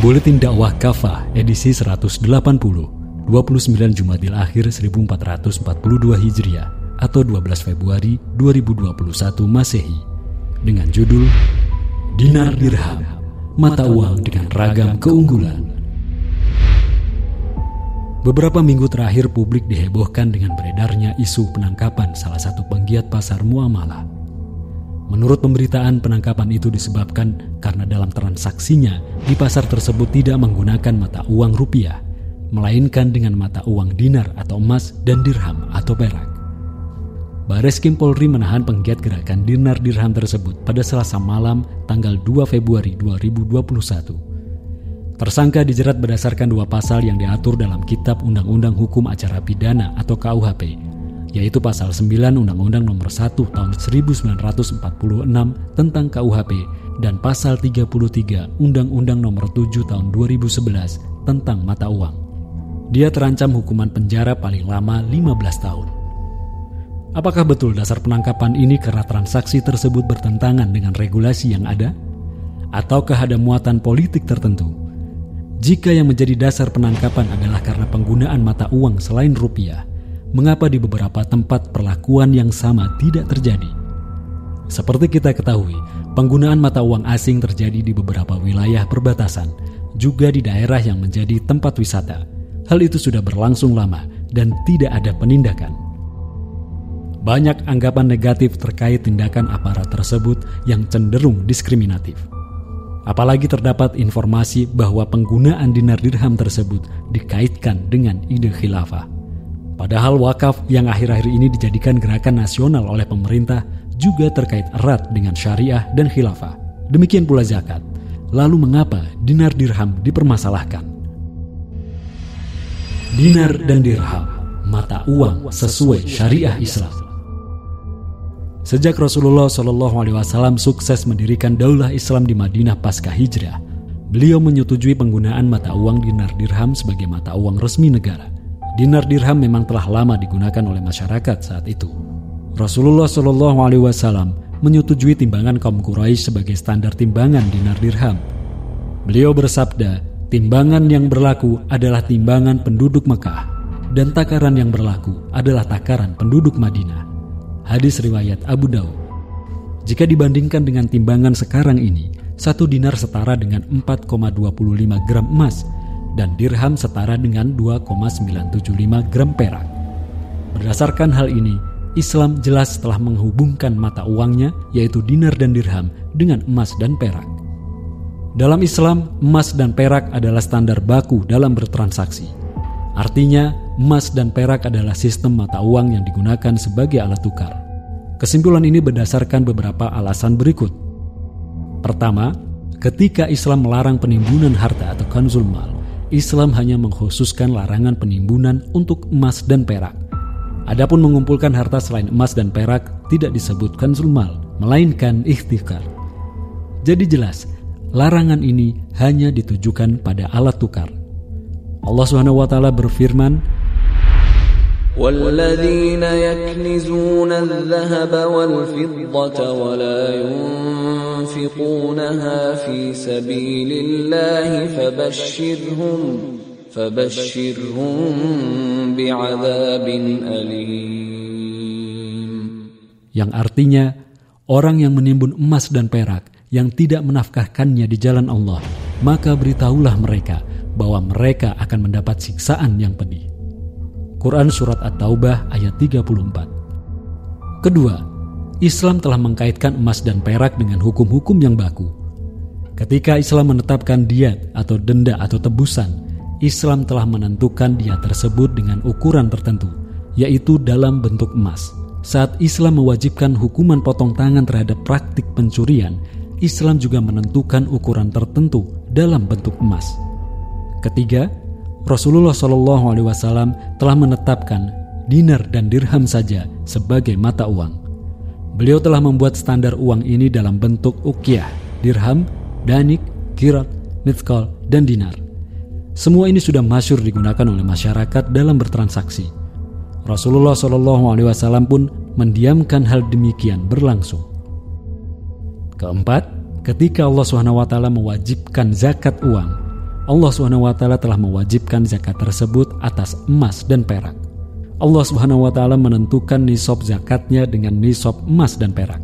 Buletin Dakwah Kafah edisi 180 29 Jumadil Akhir 1442 Hijriah atau 12 Februari 2021 Masehi dengan judul Dinar Dirham Mata Uang dengan Ragam Keunggulan. Beberapa minggu terakhir publik dihebohkan dengan beredarnya isu penangkapan salah satu penggiat pasar muamalah Menurut pemberitaan, penangkapan itu disebabkan karena dalam transaksinya di pasar tersebut tidak menggunakan mata uang rupiah, melainkan dengan mata uang dinar atau emas dan dirham atau perak. Bares Kim Polri menahan penggiat gerakan dinar dirham tersebut pada selasa malam tanggal 2 Februari 2021. Tersangka dijerat berdasarkan dua pasal yang diatur dalam Kitab Undang-Undang Hukum Acara Pidana atau KUHP yaitu pasal 9 Undang-Undang Nomor 1 Tahun 1946 tentang KUHP dan pasal 33 Undang-Undang Nomor 7 Tahun 2011 tentang mata uang. Dia terancam hukuman penjara paling lama 15 tahun. Apakah betul dasar penangkapan ini karena transaksi tersebut bertentangan dengan regulasi yang ada? Ataukah ada muatan politik tertentu? Jika yang menjadi dasar penangkapan adalah karena penggunaan mata uang selain rupiah, mengapa di beberapa tempat perlakuan yang sama tidak terjadi. Seperti kita ketahui, penggunaan mata uang asing terjadi di beberapa wilayah perbatasan, juga di daerah yang menjadi tempat wisata. Hal itu sudah berlangsung lama dan tidak ada penindakan. Banyak anggapan negatif terkait tindakan aparat tersebut yang cenderung diskriminatif. Apalagi terdapat informasi bahwa penggunaan dinar dirham tersebut dikaitkan dengan ide khilafah. Padahal wakaf yang akhir-akhir ini dijadikan gerakan nasional oleh pemerintah juga terkait erat dengan syariah dan khilafah. Demikian pula zakat. Lalu mengapa dinar dirham dipermasalahkan? Dinar dan dirham, mata uang sesuai syariah Islam. Sejak Rasulullah Shallallahu Alaihi Wasallam sukses mendirikan daulah Islam di Madinah pasca hijrah, beliau menyetujui penggunaan mata uang dinar dirham sebagai mata uang resmi negara. Dinar dirham memang telah lama digunakan oleh masyarakat saat itu. Rasulullah Shallallahu Alaihi Wasallam menyetujui timbangan kaum Quraisy sebagai standar timbangan dinar dirham. Beliau bersabda, timbangan yang berlaku adalah timbangan penduduk Mekah dan takaran yang berlaku adalah takaran penduduk Madinah. Hadis riwayat Abu Daud. Jika dibandingkan dengan timbangan sekarang ini, satu dinar setara dengan 4,25 gram emas dan dirham setara dengan 2,975 gram perak. Berdasarkan hal ini, Islam jelas telah menghubungkan mata uangnya yaitu dinar dan dirham dengan emas dan perak. Dalam Islam, emas dan perak adalah standar baku dalam bertransaksi. Artinya, emas dan perak adalah sistem mata uang yang digunakan sebagai alat tukar. Kesimpulan ini berdasarkan beberapa alasan berikut. Pertama, ketika Islam melarang penimbunan harta atau kanzul mal, Islam hanya mengkhususkan larangan penimbunan untuk emas dan perak. Adapun mengumpulkan harta selain emas dan perak tidak disebutkan zulmal, melainkan ikhtikar. Jadi jelas, larangan ini hanya ditujukan pada alat tukar. Allah Subhanahu wa taala berfirman, والذين يكنزون الذهب والفضة ولا ينفقونها في سبيل الله فبشرهم فبشرهم بعذاب أليم yang artinya orang yang menimbun emas dan perak yang tidak menafkahkannya di jalan Allah maka beritahulah mereka bahwa mereka akan mendapat siksaan yang pedih Quran Surat At-Taubah ayat 34. Kedua, Islam telah mengkaitkan emas dan perak dengan hukum-hukum yang baku. Ketika Islam menetapkan diat atau denda atau tebusan, Islam telah menentukan diat tersebut dengan ukuran tertentu, yaitu dalam bentuk emas. Saat Islam mewajibkan hukuman potong tangan terhadap praktik pencurian, Islam juga menentukan ukuran tertentu dalam bentuk emas. Ketiga, Rasulullah Shallallahu Alaihi Wasallam telah menetapkan dinar dan dirham saja sebagai mata uang. Beliau telah membuat standar uang ini dalam bentuk ukiah, dirham, danik, kirat, mitkal, dan dinar. Semua ini sudah masyur digunakan oleh masyarakat dalam bertransaksi. Rasulullah Shallallahu Alaihi Wasallam pun mendiamkan hal demikian berlangsung. Keempat, ketika Allah Swt mewajibkan zakat uang, Allah SWT telah mewajibkan zakat tersebut atas emas dan perak. Allah SWT menentukan nisab zakatnya dengan nisab emas dan perak.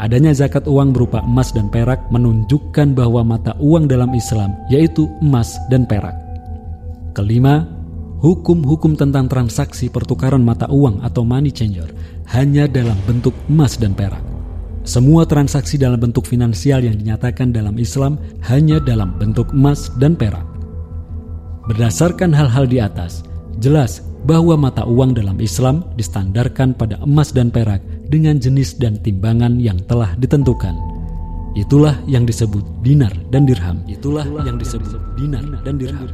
Adanya zakat uang berupa emas dan perak menunjukkan bahwa mata uang dalam Islam yaitu emas dan perak. Kelima, hukum-hukum tentang transaksi pertukaran mata uang atau money changer hanya dalam bentuk emas dan perak. Semua transaksi dalam bentuk finansial yang dinyatakan dalam Islam hanya dalam bentuk emas dan perak. Berdasarkan hal-hal di atas, jelas bahwa mata uang dalam Islam distandarkan pada emas dan perak dengan jenis dan timbangan yang telah ditentukan. Itulah yang disebut dinar dan dirham. Itulah yang disebut dinar dan dirham.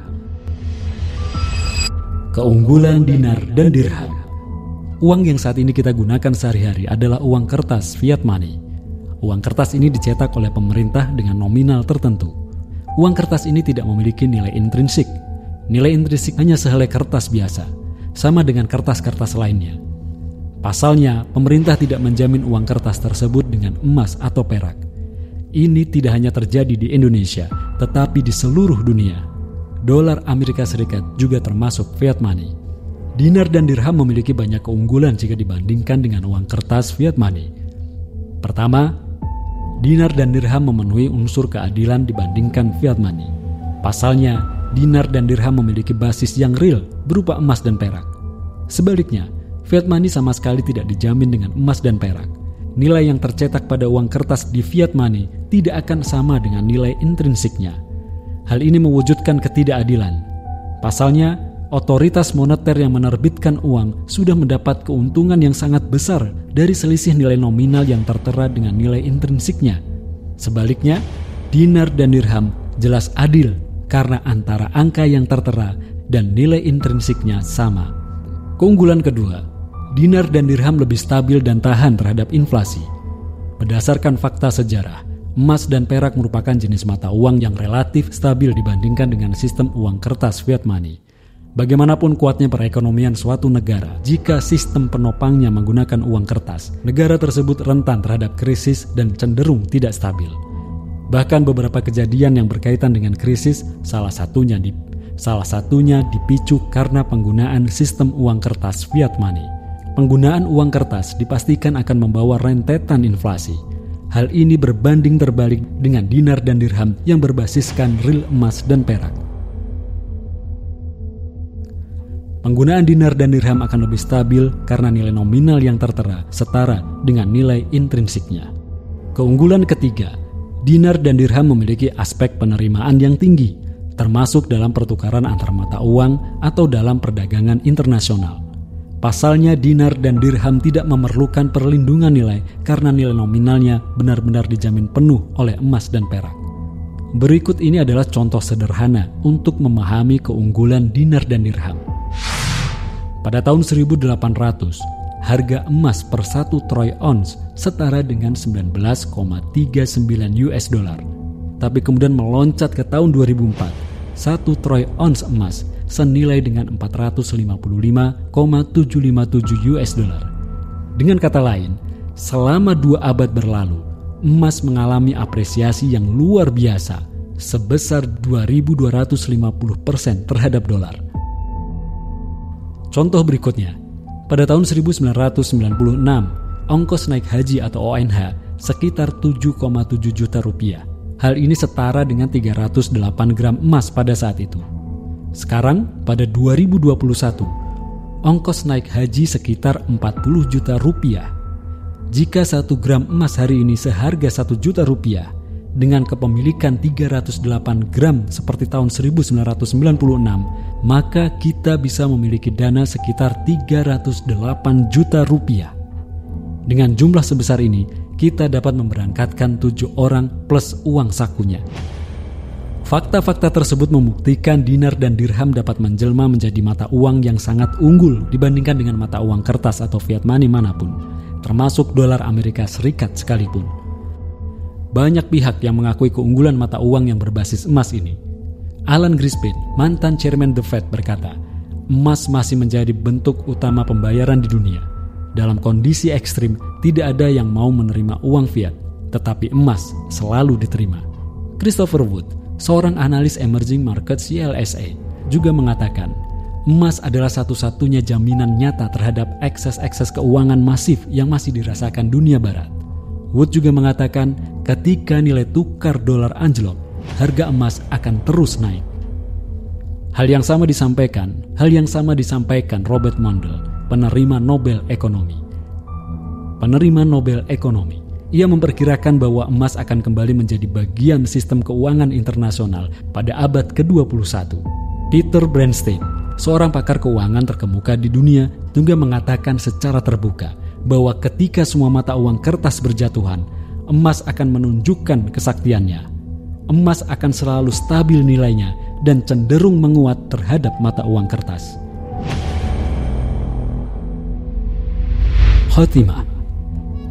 Keunggulan dinar dan dirham. Uang yang saat ini kita gunakan sehari-hari adalah uang kertas fiat money. Uang kertas ini dicetak oleh pemerintah dengan nominal tertentu. Uang kertas ini tidak memiliki nilai intrinsik. Nilai intrinsik hanya sehelai kertas biasa, sama dengan kertas-kertas lainnya. Pasalnya, pemerintah tidak menjamin uang kertas tersebut dengan emas atau perak. Ini tidak hanya terjadi di Indonesia, tetapi di seluruh dunia. Dolar Amerika Serikat juga termasuk fiat money. Dinar dan dirham memiliki banyak keunggulan jika dibandingkan dengan uang kertas fiat money. Pertama, dinar dan dirham memenuhi unsur keadilan dibandingkan fiat money. Pasalnya, dinar dan dirham memiliki basis yang real berupa emas dan perak. Sebaliknya, fiat money sama sekali tidak dijamin dengan emas dan perak. Nilai yang tercetak pada uang kertas di fiat money tidak akan sama dengan nilai intrinsiknya. Hal ini mewujudkan ketidakadilan. Pasalnya, otoritas moneter yang menerbitkan uang sudah mendapat keuntungan yang sangat besar dari selisih nilai nominal yang tertera dengan nilai intrinsiknya. Sebaliknya, dinar dan dirham jelas adil karena antara angka yang tertera dan nilai intrinsiknya sama. Keunggulan kedua, dinar dan dirham lebih stabil dan tahan terhadap inflasi. Berdasarkan fakta sejarah, emas dan perak merupakan jenis mata uang yang relatif stabil dibandingkan dengan sistem uang kertas fiat money. Bagaimanapun kuatnya perekonomian suatu negara, jika sistem penopangnya menggunakan uang kertas, negara tersebut rentan terhadap krisis dan cenderung tidak stabil. Bahkan beberapa kejadian yang berkaitan dengan krisis, salah satunya di salah satunya dipicu karena penggunaan sistem uang kertas fiat money. Penggunaan uang kertas dipastikan akan membawa rentetan inflasi. Hal ini berbanding terbalik dengan dinar dan dirham yang berbasiskan real emas dan perak. Penggunaan dinar dan dirham akan lebih stabil karena nilai nominal yang tertera setara dengan nilai intrinsiknya. Keunggulan ketiga, dinar dan dirham memiliki aspek penerimaan yang tinggi, termasuk dalam pertukaran antar mata uang atau dalam perdagangan internasional. Pasalnya dinar dan dirham tidak memerlukan perlindungan nilai karena nilai nominalnya benar-benar dijamin penuh oleh emas dan perak. Berikut ini adalah contoh sederhana untuk memahami keunggulan dinar dan dirham. Pada tahun 1800, harga emas per satu troy ounce setara dengan 19,39 US dollar. Tapi kemudian meloncat ke tahun 2004, satu troy ounce emas senilai dengan 455,757 US dollar. Dengan kata lain, selama dua abad berlalu, emas mengalami apresiasi yang luar biasa sebesar 2.250 persen terhadap dolar. Contoh berikutnya, pada tahun 1996, ongkos naik haji atau ONH sekitar 7,7 juta rupiah. Hal ini setara dengan 308 gram emas pada saat itu. Sekarang, pada 2021, ongkos naik haji sekitar 40 juta rupiah. Jika satu gram emas hari ini seharga 1 juta rupiah, dengan kepemilikan 308 gram seperti tahun 1996, maka kita bisa memiliki dana sekitar 308 juta rupiah. Dengan jumlah sebesar ini, kita dapat memberangkatkan tujuh orang plus uang sakunya. Fakta-fakta tersebut membuktikan dinar dan dirham dapat menjelma menjadi mata uang yang sangat unggul dibandingkan dengan mata uang kertas atau fiat money mana pun, termasuk dolar Amerika Serikat sekalipun. Banyak pihak yang mengakui keunggulan mata uang yang berbasis emas ini. Alan Greenspan, mantan chairman The Fed berkata, emas masih menjadi bentuk utama pembayaran di dunia. Dalam kondisi ekstrim, tidak ada yang mau menerima uang fiat, tetapi emas selalu diterima. Christopher Wood, Seorang analis emerging market CLSA juga mengatakan, emas adalah satu-satunya jaminan nyata terhadap ekses-ekses keuangan masif yang masih dirasakan dunia barat. Wood juga mengatakan, ketika nilai tukar dolar anjlok, harga emas akan terus naik. Hal yang sama disampaikan, hal yang sama disampaikan Robert Mondel, penerima Nobel Ekonomi. Penerima Nobel Ekonomi ia memperkirakan bahwa emas akan kembali menjadi bagian sistem keuangan internasional pada abad ke-21. Peter Bernstein, seorang pakar keuangan terkemuka di dunia, juga mengatakan secara terbuka bahwa ketika semua mata uang kertas berjatuhan, emas akan menunjukkan kesaktiannya. Emas akan selalu stabil nilainya dan cenderung menguat terhadap mata uang kertas. Khotimah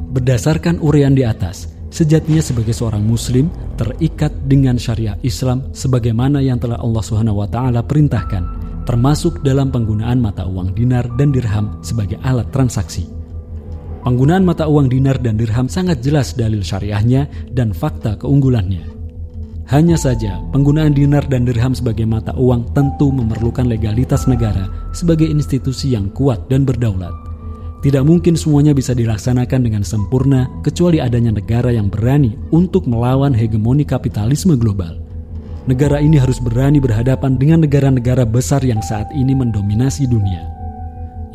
Berdasarkan urian di atas, sejatinya sebagai seorang muslim terikat dengan syariah Islam sebagaimana yang telah Allah taala perintahkan, termasuk dalam penggunaan mata uang dinar dan dirham sebagai alat transaksi. Penggunaan mata uang dinar dan dirham sangat jelas dalil syariahnya dan fakta keunggulannya. Hanya saja, penggunaan dinar dan dirham sebagai mata uang tentu memerlukan legalitas negara sebagai institusi yang kuat dan berdaulat. Tidak mungkin semuanya bisa dilaksanakan dengan sempurna kecuali adanya negara yang berani untuk melawan hegemoni kapitalisme global. Negara ini harus berani berhadapan dengan negara-negara besar yang saat ini mendominasi dunia.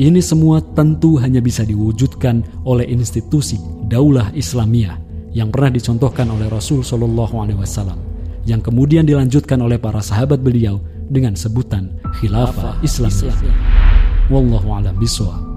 Ini semua tentu hanya bisa diwujudkan oleh institusi Daulah Islamiyah yang pernah dicontohkan oleh Rasul Shallallahu Alaihi Wasallam, yang kemudian dilanjutkan oleh para sahabat beliau dengan sebutan Khilafah Islamiyah. Wallahu a'lam bishawab.